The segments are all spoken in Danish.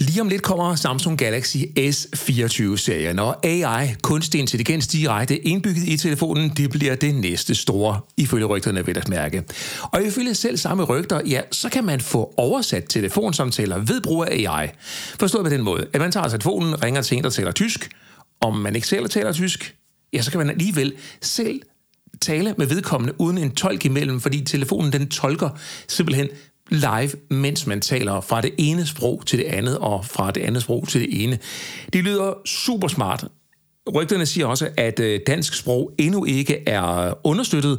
Lige om lidt kommer Samsung Galaxy S24-serien, og AI, kunstig intelligens direkte indbygget i telefonen, det bliver det næste store, ifølge rygterne ved at mærke. Og ifølge selv samme rygter, ja, så kan man få oversat telefonsamtaler ved brug af AI. Forstået på den måde, at man tager telefonen, ringer til en, der taler tysk, om man ikke selv taler tysk, ja, så kan man alligevel selv tale med vedkommende uden en tolk imellem, fordi telefonen den tolker simpelthen live, mens man taler fra det ene sprog til det andet, og fra det andet sprog til det ene. Det lyder super smart. Rygterne siger også, at øh, dansk sprog endnu ikke er understøttet,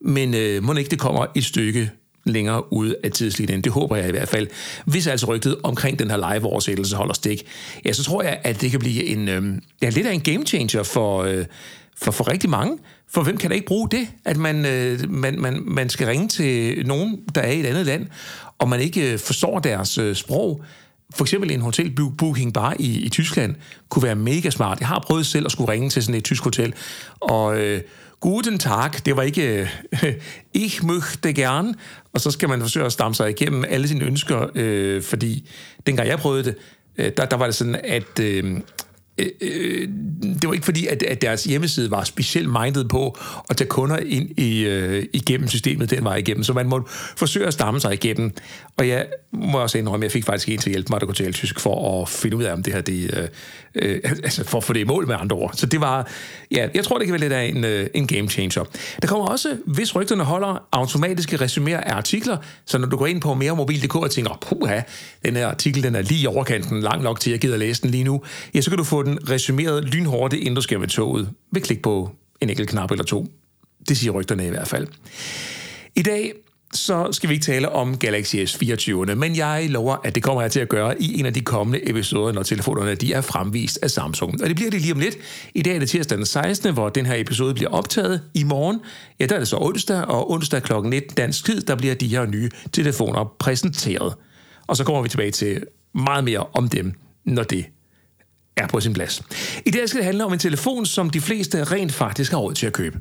men øh, må ikke det kommer et stykke længere ud af tidslinjen. Det håber jeg i hvert fald. Hvis altså rygtet omkring den her live-oversættelse holder stik, ja, så tror jeg, at det kan blive en, øh, ja, lidt af en game changer for, øh, for, for rigtig mange. For hvem kan da ikke bruge det, at man, øh, man, man, man skal ringe til nogen, der er i et andet land, og man ikke øh, forstår deres øh, sprog? For eksempel en hotelbooking bare i, i Tyskland kunne være mega smart. Jeg har prøvet selv at skulle ringe til sådan et tysk hotel, og øh, guten tag, det var ikke øh, ich möchte gern, og så skal man forsøge at stamme sig igennem alle sine ønsker, øh, fordi dengang jeg prøvede det, øh, der, der var det sådan, at øh, Øh, øh, det var ikke fordi, at, at deres hjemmeside var specielt mindet på at tage kunder ind i, øh, igennem systemet den vej igennem, så man måtte forsøge at stamme sig igennem. Og jeg må også indrømme, at jeg fik faktisk en til at hjælpe mig, der kunne tale tysk, for at finde ud af, om det her, det, øh, øh altså for at få det i mål med andre ord. Så det var, ja, jeg tror, det kan være lidt af en, øh, en game changer. Der kommer også, hvis rygterne holder, automatiske resuméer af artikler, så når du går ind på meremobil.dk og tænker, puha, den her artikel, den er lige i overkanten, lang nok til, at jeg gider læse den lige nu, ja, så kan du få den resumeret lynhurtigt, inden du med toget, ved klik på en enkelt knap eller to. Det siger rygterne i hvert fald. I dag så skal vi ikke tale om Galaxy S24, men jeg lover, at det kommer jeg til at gøre i en af de kommende episoder, når telefonerne de er fremvist af Samsung. Og det bliver det lige om lidt. I dag er det tirsdag den 16., hvor den her episode bliver optaget. I morgen, ja, der er det så onsdag, og onsdag kl. 19 dansk tid, der bliver de her nye telefoner præsenteret. Og så kommer vi tilbage til meget mere om dem, når det er på sin plads. I dag skal det handle om en telefon, som de fleste rent faktisk har råd til at købe.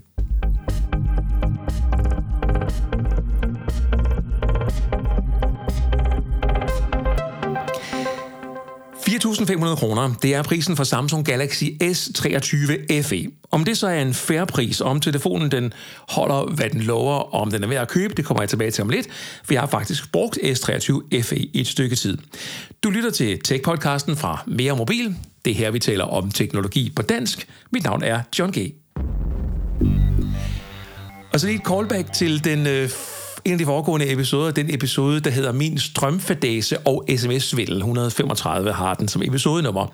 3.500 kroner, det er prisen for Samsung Galaxy S23 FE. Om det så er en fair pris, om telefonen den holder, hvad den lover, og om den er værd at købe, det kommer jeg tilbage til om lidt, for jeg har faktisk brugt S23 FE i et stykke tid. Du lytter til Tech-podcasten fra Mere Mobil. Det er her, vi taler om teknologi på dansk. Mit navn er John G. Og så lige et callback til den øh, en af de foregående episoder, den episode, der hedder Min strømfadase og sms-svindel. 135 har den som episodenummer.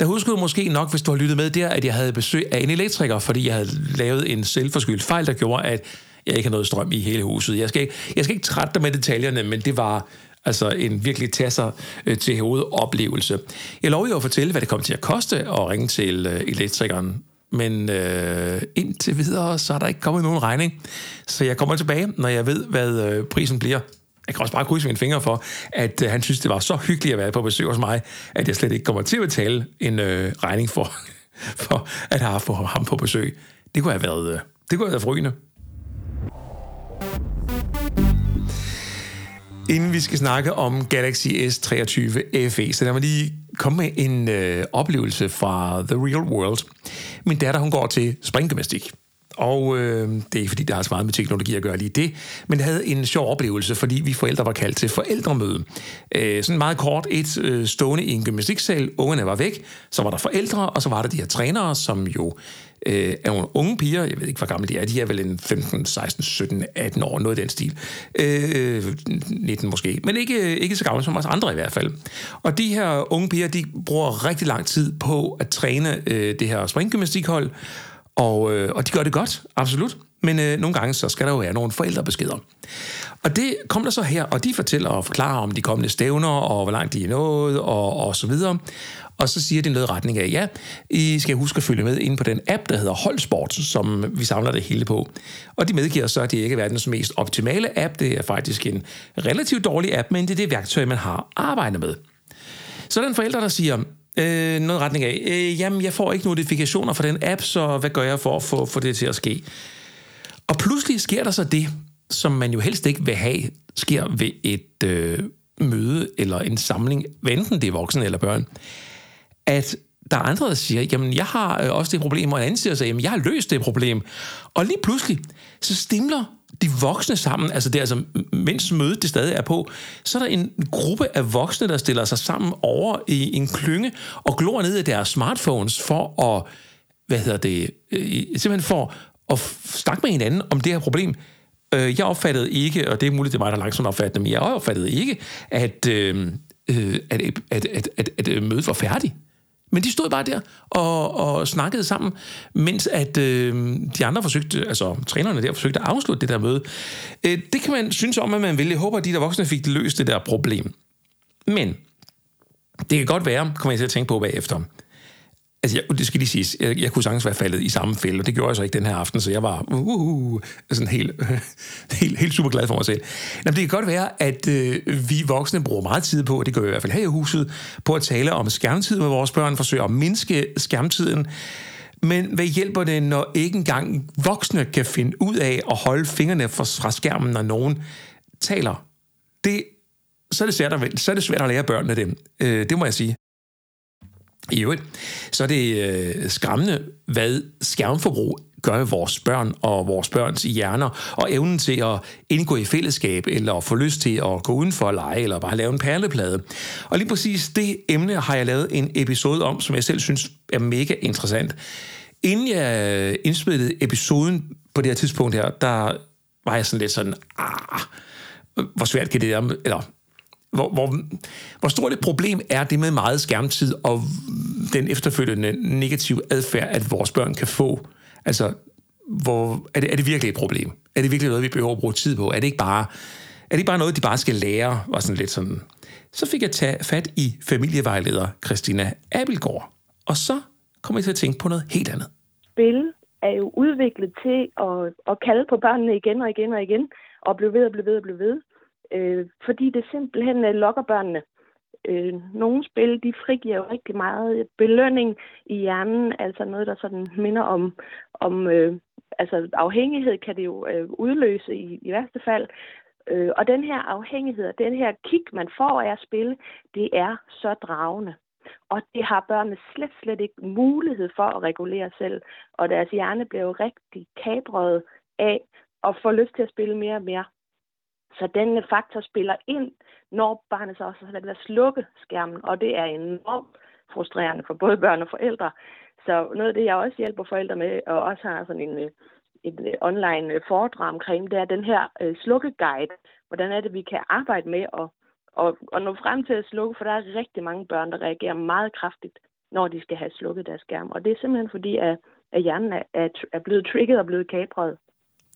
Der husker du måske nok, hvis du har lyttet med der, at jeg havde besøg af en elektriker, fordi jeg havde lavet en selvforskyldt fejl, der gjorde, at jeg ikke har noget strøm i hele huset. Jeg skal, ikke, jeg skal ikke trætte dig med detaljerne, men det var altså en virkelig tasser øh, til hovedet oplevelse. Jeg lover jo at fortælle, hvad det kom til at koste at ringe til øh, elektrikeren men øh, indtil videre, så er der ikke kommet nogen regning. Så jeg kommer tilbage, når jeg ved, hvad øh, prisen bliver. Jeg kan også bare krydse mine fingre for, at øh, han synes, det var så hyggeligt at være på besøg hos mig, at jeg slet ikke kommer til at betale en øh, regning for, for at have haft ham på besøg. Det kunne have været, øh, det kunne have været frygende. Inden vi skal snakke om Galaxy S23 FE, så lad mig lige komme med en øh, oplevelse fra The Real World. Min datter, hun går til springgymnastik. Og øh, det er ikke, fordi der har så meget med teknologi at gøre lige det, men jeg havde en sjov oplevelse, fordi vi forældre var kaldt til forældremøde. Øh, sådan meget kort, et øh, stående i en gymnastiksal, ungerne var væk, så var der forældre, og så var der de her trænere, som jo øh, er nogle unge piger, jeg ved ikke, hvor gamle de er, de er vel en 15, 16, 17, 18 år, noget i den stil. Øh, 19 måske, men ikke, øh, ikke så gamle som os andre i hvert fald. Og de her unge piger, de bruger rigtig lang tid på at træne øh, det her springgymnastikhold, og, øh, og de gør det godt, absolut. Men øh, nogle gange, så skal der jo være nogle forældrebeskeder. Og det kom der så her, og de fortæller og forklarer om de kommende stævner, og hvor langt de er nået, og, og så videre. Og så siger de noget retning af, ja, I skal huske at følge med ind på den app, der hedder Holdsport, som vi samler det hele på. Og de medgiver så, at det ikke er verdens mest optimale app. Det er faktisk en relativt dårlig app, men det er det værktøj, man har arbejdet med. Så er der en forælder, der siger, øh, noget retning af, øh, jamen, jeg får ikke notifikationer fra den app, så hvad gør jeg for at få, få det til at ske? Og pludselig sker der så det, som man jo helst ikke vil have, sker ved et, øh, møde eller en samling, enten det er voksne eller børn, at der er andre, der siger, jamen jeg har øh, også det problem, og en anden siger, jamen jeg har løst det problem. Og lige pludselig, så stimler de voksne sammen, altså det er altså, mens mødet det stadig er på, så er der en gruppe af voksne, der stiller sig sammen over i en klynge og glor ned i deres smartphones for at, hvad hedder det, øh, simpelthen for at snakke med hinanden om det her problem. Øh, jeg opfattede ikke, og det er muligt, det er mig, der langsomt opfattede men jeg opfattede ikke, at, øh, at, at, at, at, at, at mødet var færdigt. Men de stod bare der og, og snakkede sammen, mens at øh, de andre forsøgte, altså trænerne der forsøgte at afslutte det der møde. Øh, det kan man synes om, at man vil. Jeg håber, at de der voksne fik løst det der problem. Men det kan godt være, kommer jeg til at tænke på bagefter, Altså, jeg, det skal lige siges, jeg, jeg kunne sagtens være faldet i samme fælde, og det gjorde jeg så ikke den her aften, så jeg var uh, uh, uh, sådan helt, helt, helt super glad for mig selv. Jamen, det kan godt være, at øh, vi voksne bruger meget tid på, og det gør vi i hvert fald her i huset, på at tale om skærmtid med vores børn, forsøge at mindske skærmtiden. Men hvad hjælper det, når ikke engang voksne kan finde ud af at holde fingrene fra skærmen, når nogen taler? Det, så, er det svært at, så er det svært at lære børnene det. Øh, det må jeg sige. I øvrigt, så er det øh, skræmmende, hvad skærmforbrug gør ved vores børn og vores børns hjerner, og evnen til at indgå i fællesskab, eller få lyst til at gå udenfor og lege, eller bare lave en perleplade. Og lige præcis det emne har jeg lavet en episode om, som jeg selv synes er mega interessant. Inden jeg øh, indspillede episoden på det her tidspunkt her, der var jeg sådan lidt sådan, ah, hvor svært kan det være, eller hvor, hvor, hvor stort et problem er det med meget skærmtid og den efterfølgende negative adfærd, at vores børn kan få? Altså, hvor, er, det, er det virkelig et problem? Er det virkelig noget, vi behøver at bruge tid på? Er det ikke bare, er det ikke bare noget, de bare skal lære? Og sådan lidt sådan. Så fik jeg taget fat i familievejleder Christina Abelgaard. Og så kommer jeg til at tænke på noget helt andet. Spil er jo udviklet til at, at kalde på børnene igen og igen og igen, og blive ved og blive ved og blive ved øh, fordi det simpelthen øh, lokker børnene. Øh, nogle spil, de frigiver jo rigtig meget belønning i hjernen, altså noget, der sådan minder om, om øh, altså afhængighed kan det jo øh, udløse i, i værste fald. Øh, og den her afhængighed, den her kick, man får af at spille, det er så dragende. Og det har børnene slet, slet ikke mulighed for at regulere selv. Og deres hjerne bliver jo rigtig kabret af at få lyst til at spille mere og mere. Så den faktor spiller ind, når barnet så også har været at slukke skærmen, og det er enormt frustrerende for både børn og forældre. Så noget af det, jeg også hjælper forældre med, og også har sådan en, en online øh, foredrag omkring, det er den her øh, slukkeguide. Hvordan er det, vi kan arbejde med at, at, at nå frem til at slukke, for der er rigtig mange børn, der reagerer meget kraftigt, når de skal have slukket deres skærm. Og det er simpelthen fordi, at, at hjernen er, er blevet trigget og blevet kapret.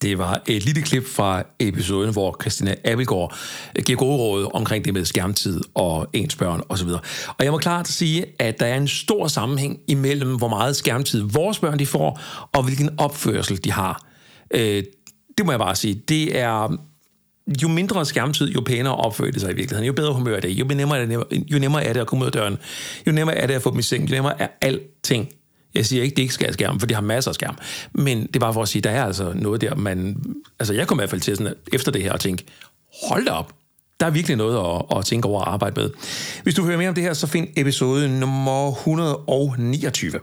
Det var et lille klip fra episoden, hvor Christina Abelgaard giver gode råd omkring det med skærmtid og ens børn osv. Og jeg må klart sige, at der er en stor sammenhæng imellem, hvor meget skærmtid vores børn de får, og hvilken opførsel de har. Øh, det må jeg bare sige. Det er jo mindre skærmtid, jo pænere opfører det sig i virkeligheden. Jo bedre humør er det, jo nemmere er det, jo nemmere er det at komme ud af døren, jo nemmere er det at få dem i seng, jo nemmere er alting. Jeg siger ikke, det ikke skal have skærm, for de har masser af skærm. Men det er bare for at sige, der er altså noget der, man... Altså, jeg kommer i hvert fald til sådan, efter det her og tænke, hold da op, der er virkelig noget at, at tænke over og arbejde med. Hvis du vil høre mere om det her, så find episode nummer 129.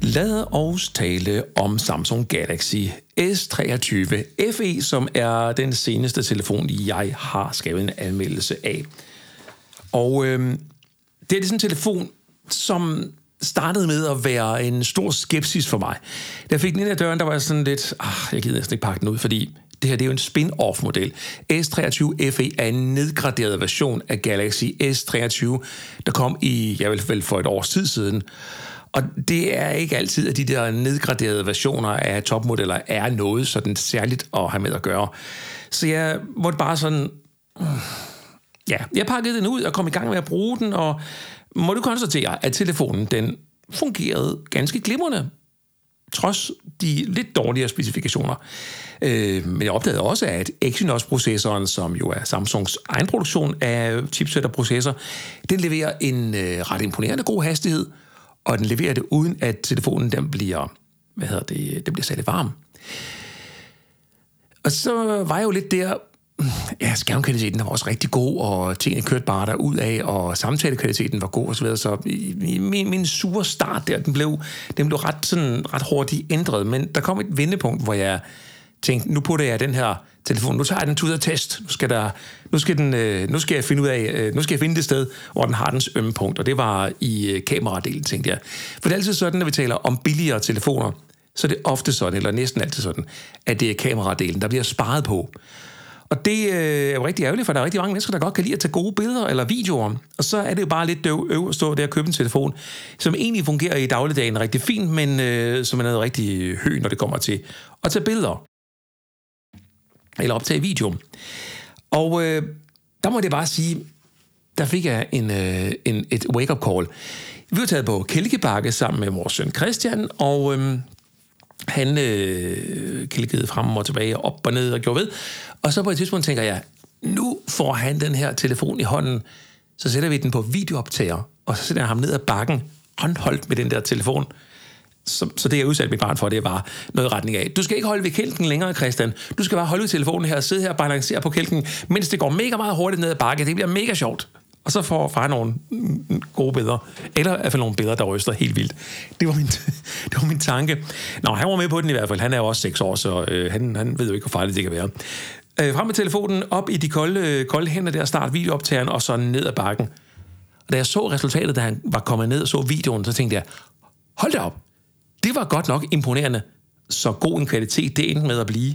Lad os tale om Samsung Galaxy S23 FE, som er den seneste telefon, jeg har skrevet en anmeldelse af. Og øh, det er sådan en telefon, som startede med at være en stor skepsis for mig. Da jeg fik den ind ad døren, der var jeg sådan lidt, ah, jeg gider næsten ikke pakke den ud, fordi det her det er jo en spin-off-model. S23 FE er en nedgraderet version af Galaxy S23, der kom i, jeg vil vel for et års tid siden. Og det er ikke altid, at de der nedgraderede versioner af topmodeller er noget sådan særligt at have med at gøre. Så jeg måtte bare sådan... Ja, jeg pakkede den ud og kom i gang med at bruge den, og må du konstatere, at telefonen den fungerede ganske glimrende, trods de lidt dårligere specifikationer. Øh, men jeg opdagede også, at Exynos-processoren, som jo er Samsungs egen produktion af chipset og processor, den leverer en øh, ret imponerende god hastighed, og den leverer det uden, at telefonen den bliver, hvad hedder det, den bliver sat varm. Og så var jeg jo lidt der, ja, skærmkvaliteten var også rigtig god, og tingene kørte bare der ud af, og samtalekvaliteten var god osv., så min, min sure start der, den blev, den blev ret, sådan, ret hurtigt ændret, men der kom et vendepunkt, hvor jeg tænkte, nu putter jeg den her telefon, nu tager jeg den til ud af test, nu skal, der, nu skal, den, øh, nu skal jeg finde ud af, øh, nu skal jeg finde det sted, hvor den har dens ømme punkt, og det var i øh, kameradelen, tænkte jeg. For det er altid sådan, når vi taler om billigere telefoner, så er det ofte sådan, eller næsten altid sådan, at det er kameradelen, der bliver sparet på. Og det øh, er jo rigtig ærgerligt, for der er rigtig mange mennesker, der godt kan lide at tage gode billeder eller videoer. Og så er det jo bare lidt døv øv at stå der og købe en telefon, som egentlig fungerer i dagligdagen rigtig fint, men øh, som er noget rigtig hø, når det kommer til at tage billeder. Eller optage video. Og øh, der må det bare sige, der fik jeg en, øh, en, et wake-up call. Vi var taget på Kælkebakke sammen med vores søn Christian, og øh, han øh, kælkede frem og tilbage, op og ned og gjorde ved. Og så på et tidspunkt tænker jeg, nu får han den her telefon i hånden, så sætter vi den på videooptager, og så sætter jeg ham ned ad bakken, håndholdt med den der telefon. Så, så det, jeg udsatte mit barn for, det var noget retning af. Du skal ikke holde ved kælken længere, Christian. Du skal bare holde ved telefonen her og sidde her og balancere på kælken, mens det går mega meget hurtigt ned ad bakke. Det bliver mega sjovt. Og så får far nogle gode billeder. Eller i hvert fald nogle billeder, der ryster helt vildt. Det var min, det var min tanke. Nå, han var med på den i hvert fald. Han er jo også seks år, så øh, han, han ved jo ikke, hvor farligt det kan være. Øh, frem med telefonen, op i de kolde, øh, kolde hænder der, start videooptageren, og så ned ad bakken. Og da jeg så resultatet, da han var kommet ned og så videoen, så tænkte jeg, hold da op, det var godt nok imponerende. Så god en kvalitet det endte med at blive.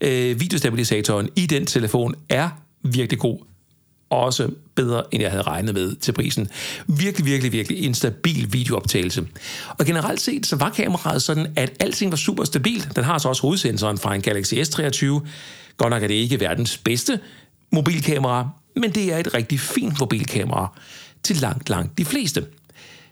Øh, videostabilisatoren i den telefon er virkelig god også bedre, end jeg havde regnet med til prisen. Virkelig, virkelig, virkelig en stabil videooptagelse. Og generelt set, så var kameraet sådan, at alting var super stabilt. Den har så også hovedsensoren fra en Galaxy S23. Godt nok er det ikke verdens bedste mobilkamera, men det er et rigtig fint mobilkamera til langt, langt de fleste.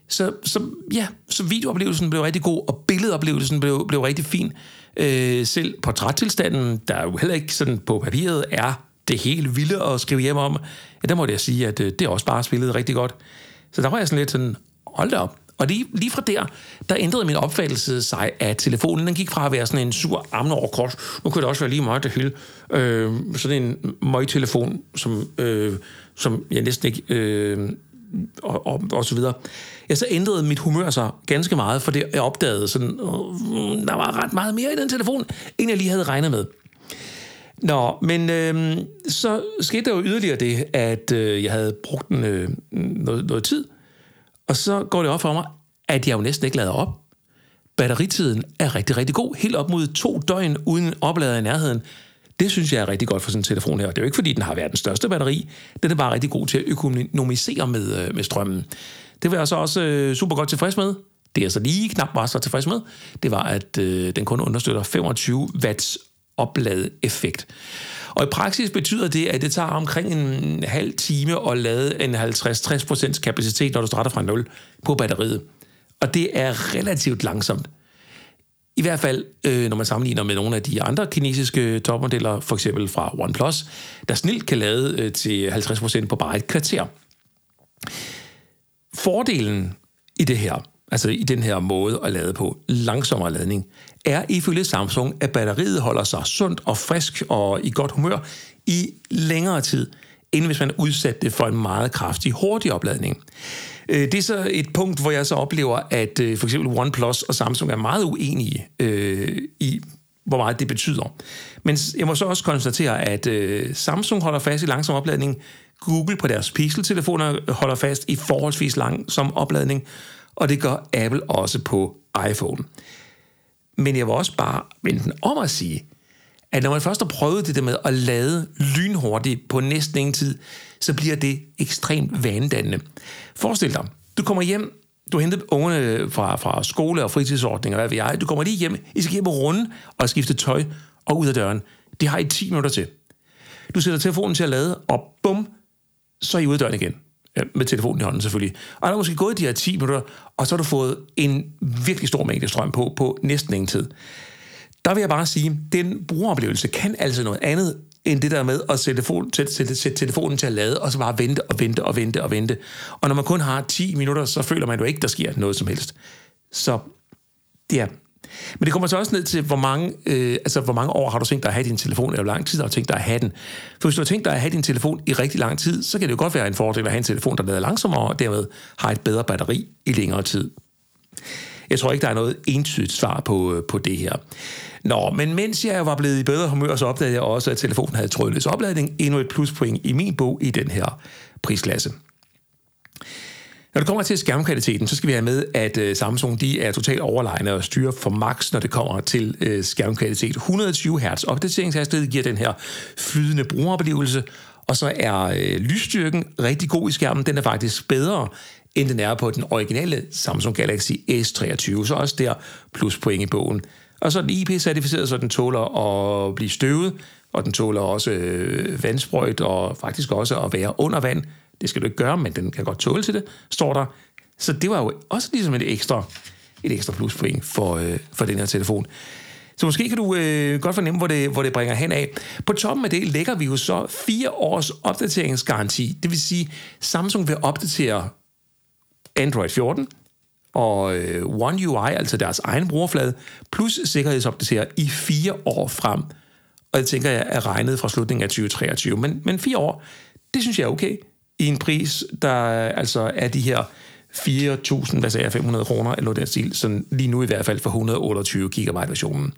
Så, så ja, så videooplevelsen blev rigtig god, og billedoplevelsen blev, blev rigtig fin. Øh, selv portrættilstanden, der jo heller ikke sådan på papiret er det helt vilde at skrive hjem om, ja, der må jeg sige, at øh, det også bare spillede rigtig godt. Så der var jeg sådan lidt sådan, hold da op. Og lige, lige fra der, der ændrede min opfattelse sig af telefonen. Den gik fra at være sådan en sur armen over kors. Nu kunne det også være lige meget det hele. Øh, sådan en møgtelefon, som, øh, som jeg næsten ikke... Øh, og, og, og så videre. Ja, så ændrede mit humør sig ganske meget, for det jeg opdagede sådan, øh, der var ret meget mere i den telefon, end jeg lige havde regnet med. Nå, men øh, så skete der jo yderligere det, at øh, jeg havde brugt en, øh, noget, noget tid, og så går det op for mig, at jeg jo næsten ikke lader op. Batteritiden er rigtig, rigtig god. Helt op mod to døgn uden oplader i nærheden. Det synes jeg er rigtig godt for sådan en telefon her. Det er jo ikke, fordi den har verdens største batteri. Den er bare rigtig god til at økonomisere med, øh, med strømmen. Det var jeg så også øh, super godt tilfreds med. Det jeg så lige knap var så tilfreds med, det var, at øh, den kun understøtter 25 watts opladeffekt. Og i praksis betyder det, at det tager omkring en halv time at lade en 50-60% kapacitet, når du starter fra 0 på batteriet. Og det er relativt langsomt. I hvert fald, øh, når man sammenligner med nogle af de andre kinesiske topmodeller, for eksempel fra OnePlus, der snilt kan lade øh, til 50% på bare et kvarter. Fordelen i det her, altså i den her måde at lade på, langsommere ladning, er ifølge Samsung, at batteriet holder sig sundt og frisk og i godt humør i længere tid, end hvis man udsætter det for en meget kraftig, hurtig opladning. Øh, det er så et punkt, hvor jeg så oplever, at øh, for eksempel OnePlus og Samsung er meget uenige øh, i, hvor meget det betyder. Men jeg må så også konstatere, at øh, Samsung holder fast i langsom opladning, Google på deres Pixel-telefoner holder fast i forholdsvis langsom opladning, og det gør Apple også på iPhone. Men jeg vil også bare vende den om at sige, at når man først har prøvet det der med at lade lynhurtigt på næsten ingen tid, så bliver det ekstremt vanedannende. Forestil dig, du kommer hjem, du henter ungerne fra, fra skole og fritidsordninger, hvad ved jeg, du kommer lige hjem, I skal hjem og runde og skifte tøj og ud af døren. Det har I 10 minutter til. Du sætter telefonen til at lade, og bum, så er I ude af døren igen med telefonen i hånden selvfølgelig. Og der er måske gået de her 10 minutter, og så har du fået en virkelig stor mængde strøm på, på næsten ingen tid. Der vil jeg bare sige, den brugeroplevelse kan altså noget andet, end det der med at sætte, telefon, sætte, sætte, sætte telefonen til at lade, og så bare vente og vente og vente og vente. Og når man kun har 10 minutter, så føler man jo ikke, der sker noget som helst. Så ja, men det kommer så også ned til, hvor mange, øh, altså, hvor mange år har du tænkt dig at have din telefon, eller hvor lang tid har du tænkt dig at have den. For hvis du har tænkt dig at have din telefon i rigtig lang tid, så kan det jo godt være en fordel at have en telefon, der lader langsommere, og dermed har et bedre batteri i længere tid. Jeg tror ikke, der er noget entydigt svar på, øh, på det her. Nå, men mens jeg var blevet i bedre humør, så opdagede jeg også, at telefonen havde trådløs opladning. Endnu et pluspoint i min bog i den her prisklasse. Når det kommer til skærmkvaliteten, så skal vi have med, at øh, Samsung de er totalt overlegne og styrer for max, når det kommer til øh, skærmkvalitet. 120 Hz opdateringshastighed giver den her flydende brugeroplevelse, og så er øh, lysstyrken rigtig god i skærmen. Den er faktisk bedre, end den er på den originale Samsung Galaxy S23. Så også der plus point i bogen. Og så er den IP-certificeret, så den tåler at blive støvet, og den tåler også øh, vandsprøjt, og faktisk også at være under vand. Det skal du ikke gøre, men den kan godt tåle til det, står der. Så det var jo også ligesom et ekstra, et ekstra pluspoint for, øh, for den her telefon. Så måske kan du øh, godt fornemme, hvor det, hvor det bringer hen af. På toppen af det lægger vi jo så fire års opdateringsgaranti. Det vil sige, Samsung vil opdatere Android 14 og øh, One UI, altså deres egen brugerflade, plus sikkerhedsopdatere i fire år frem. Og det tænker jeg er regnet fra slutningen af 2023. Men, men fire år, det synes jeg er okay i en pris, der altså er de her 4.000, hvad sagde jeg, 500 kroner, eller noget den stil, sådan lige nu i hvert fald for 128 GB versionen.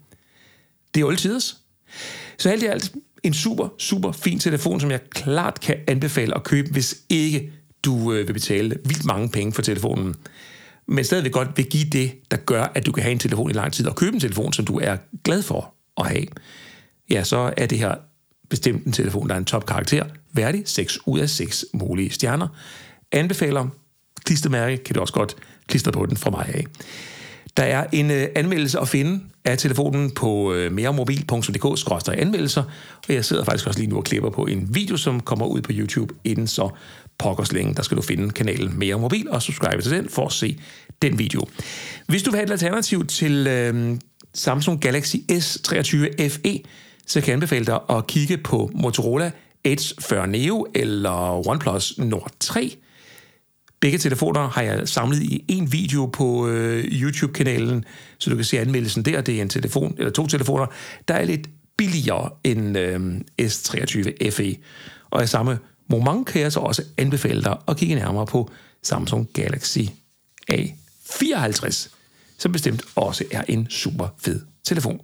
Det er oldtiders. Så alt i alt en super, super fin telefon, som jeg klart kan anbefale at købe, hvis ikke du øh, vil betale vildt mange penge for telefonen. Men stadigvæk godt vil give det, der gør, at du kan have en telefon i lang tid, og købe en telefon, som du er glad for at have. Ja, så er det her bestemt en telefon, der er en top karakter, værdig 6 ud af 6 mulige stjerner. Anbefaler klistermærke, kan du også godt klistre på den fra mig af. Der er en øh, anmeldelse at finde af telefonen på øh, meremobil.dk-anmeldelser, og jeg sidder faktisk også lige nu og klipper på en video, som kommer ud på YouTube inden så pokkers længe. Der skal du finde kanalen Mere Mobil og subscribe til den for at se den video. Hvis du vil have et alternativ til øh, Samsung Galaxy S23 FE, så kan jeg anbefale dig at kigge på Motorola Edge 40 Neo eller OnePlus Nord 3. Begge telefoner har jeg samlet i en video på øh, YouTube-kanalen, så du kan se anmeldelsen der. Det er en telefon, eller to telefoner, der er lidt billigere end øh, S23 FE. Og i samme moment kan jeg så også anbefale dig at kigge nærmere på Samsung Galaxy A54, som bestemt også er en super fed telefon.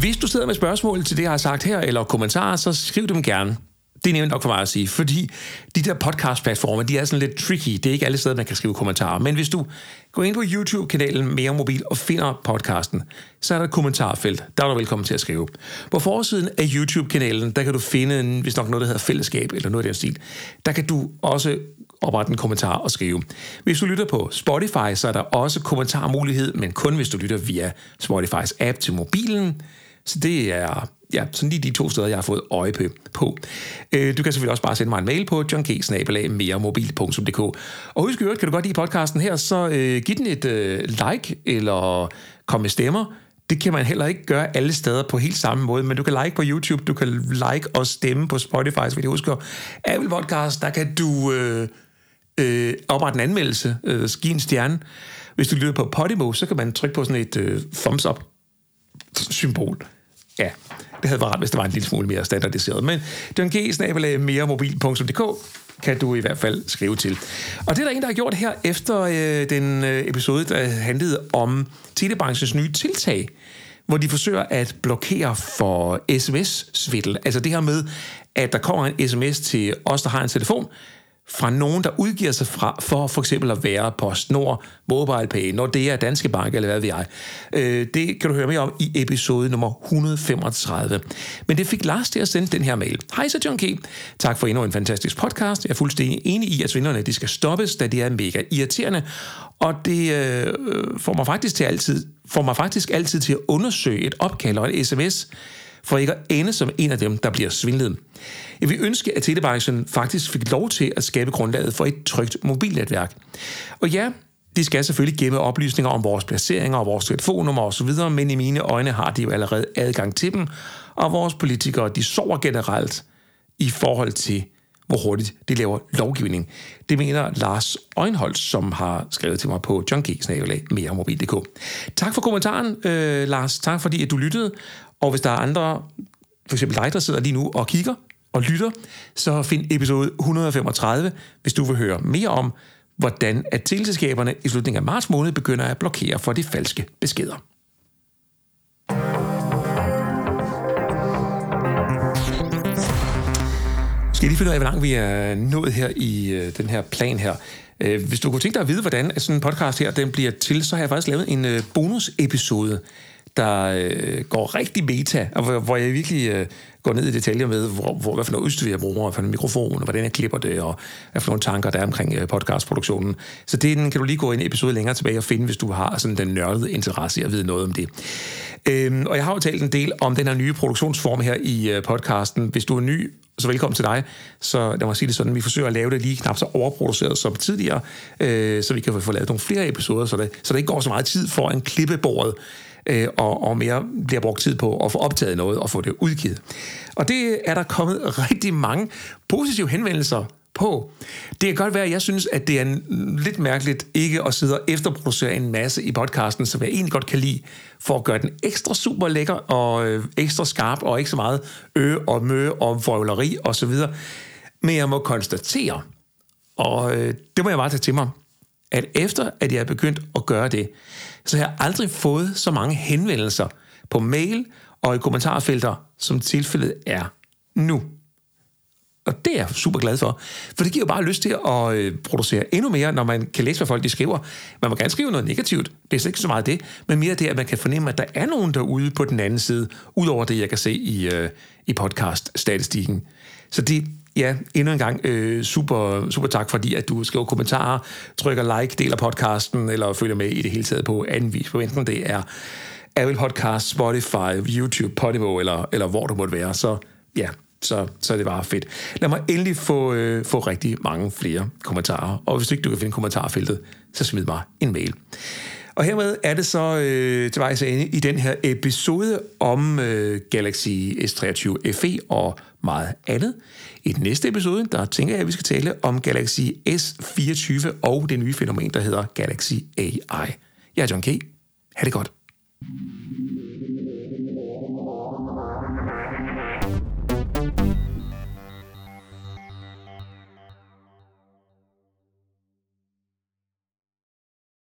Hvis du sidder med spørgsmål til det, jeg har sagt her, eller kommentarer, så skriv dem gerne. Det er nemt nok for mig at sige, fordi de der podcast-platforme, de er sådan lidt tricky. Det er ikke alle steder, man kan skrive kommentarer. Men hvis du går ind på YouTube-kanalen Mere Mobil og finder podcasten, så er der et kommentarfelt. Der er du velkommen til at skrive. På forsiden af YouTube-kanalen, der kan du finde, en, hvis nok noget, der hedder fællesskab, eller noget af den stil. Der kan du også oprette en kommentar og skrive. Hvis du lytter på Spotify, så er der også kommentarmulighed, men kun hvis du lytter via Spotifys app til mobilen. Så det er ja, sådan lige de to steder, jeg har fået øje på. Øh, du kan selvfølgelig også bare sende mig en mail på johnkesnabelag.meremobil.dk Og husk øvrigt, kan du godt lide podcasten her, så øh, giv den et øh, like eller kom med stemmer. Det kan man heller ikke gøre alle steder på helt samme måde, men du kan like på YouTube, du kan like og stemme på Spotify, så vil jeg huske. Apple Podcast, der kan du øh, øh, oprette en anmeldelse, øh, give en stjerne. Hvis du lytter på Podimo, så kan man trykke på sådan et øh, thumbs up symbol. Ja, det havde været rart, hvis det var en lille smule mere standardiseret. Men John G. meremobil.dk kan du i hvert fald skrive til. Og det er der en, der har gjort her efter øh, den øh, episode, der handlede om telebranchens nye tiltag, hvor de forsøger at blokere for sms-svindel. Altså det her med, at der kommer en sms til os, der har en telefon, fra nogen, der udgiver sig fra, for for eksempel at være PostNord, MobilePay, er Danske Bank eller hvad ved jeg. Øh, det kan du høre mere om i episode nummer 135. Men det fik Lars til at sende den her mail. Hej så John K. Tak for endnu en fantastisk podcast. Jeg er fuldstændig enig i, at svindlerne de skal stoppes, da de er mega irriterende. Og det øh, øh, får mig faktisk til altid får mig faktisk altid til at undersøge et opkald og et sms, for ikke at ende som en af dem, der bliver svindlet. Jeg vil ønske, at telebranchen faktisk fik lov til at skabe grundlaget for et trygt mobilnetværk. Og ja, de skal selvfølgelig gemme oplysninger om vores placeringer og vores telefonnummer osv., men i mine øjne har de jo allerede adgang til dem, og vores politikere, de sover generelt i forhold til hvor hurtigt de laver lovgivning. Det mener Lars Øjenholdt, som har skrevet til mig på junkie.meremobil.dk. Tak for kommentaren, øh, Lars. Tak fordi at du lyttede. Og hvis der er andre, for eksempel dig, der sidder lige nu og kigger og lytter, så find episode 135, hvis du vil høre mere om, hvordan at teleselskaberne i slutningen af marts måned begynder at blokere for de falske beskeder. Skal jeg lige finde ud af, hvor langt vi er nået her i øh, den her plan her. Øh, hvis du kunne tænke dig at vide, hvordan sådan en podcast her den bliver til, så har jeg faktisk lavet en øh, bonusepisode, der øh, går rigtig meta, og hvor, hvor jeg virkelig øh, går ned i detaljer med, hvor, hvor, hvad for noget udstyr jeg bruger, hvad for en mikrofon, og hvordan jeg klipper det, og hvad for nogle tanker der er omkring øh, podcastproduktionen. Så det den kan du lige gå en episode længere tilbage og finde, hvis du har sådan den nørdede interesse i at vide noget om det. Øhm, og jeg har jo talt en del om den her nye produktionsform her i øh, podcasten. Hvis du er ny, så velkommen til dig. Så lad mig sige det sådan, vi forsøger at lave det lige knap så overproduceret som tidligere, øh, så vi kan få lavet nogle flere episoder, så det, så det ikke går så meget tid for en klippebordet øh, og, og mere bliver brugt tid på at få optaget noget og få det udgivet. Og det er der kommet rigtig mange positive henvendelser på. Det kan godt være, at jeg synes, at det er lidt mærkeligt ikke at sidde og efterproducere en masse i podcasten, som jeg egentlig godt kan lide, for at gøre den ekstra super lækker og øh, ekstra skarp og ikke så meget ø og mø og vrøvleri og så videre. Men jeg må konstatere, og øh, det må jeg bare tage til mig, at efter at jeg er begyndt at gøre det, så har jeg aldrig fået så mange henvendelser på mail og i kommentarfelter, som tilfældet er nu. Og det er jeg super glad for. For det giver jo bare lyst til at øh, producere endnu mere, når man kan læse, hvad folk de skriver. Man må gerne skrive noget negativt. Det er slet ikke så meget det. Men mere det, at man kan fornemme, at der er nogen derude på den anden side, udover det, jeg kan se i, øh, i podcast-statistikken. Så det, ja, endnu en gang øh, super, super tak, fordi at du skriver kommentarer, trykker like, deler podcasten, eller følger med i det hele taget på anden vis. På enten det er Apple Podcast, Spotify, YouTube, Podimo, eller, eller hvor du måtte være. Så ja, så, så er det bare fedt. Lad mig endelig få, øh, få rigtig mange flere kommentarer. Og hvis ikke du kan finde kommentarfeltet, så smid mig en mail. Og hermed er det så øh, til vejs ende i den her episode om øh, Galaxy S23 FE og meget andet. I den næste episode, der tænker jeg, at vi skal tale om Galaxy S24 og det nye fænomen, der hedder Galaxy AI. Jeg er John K. Ha' det godt.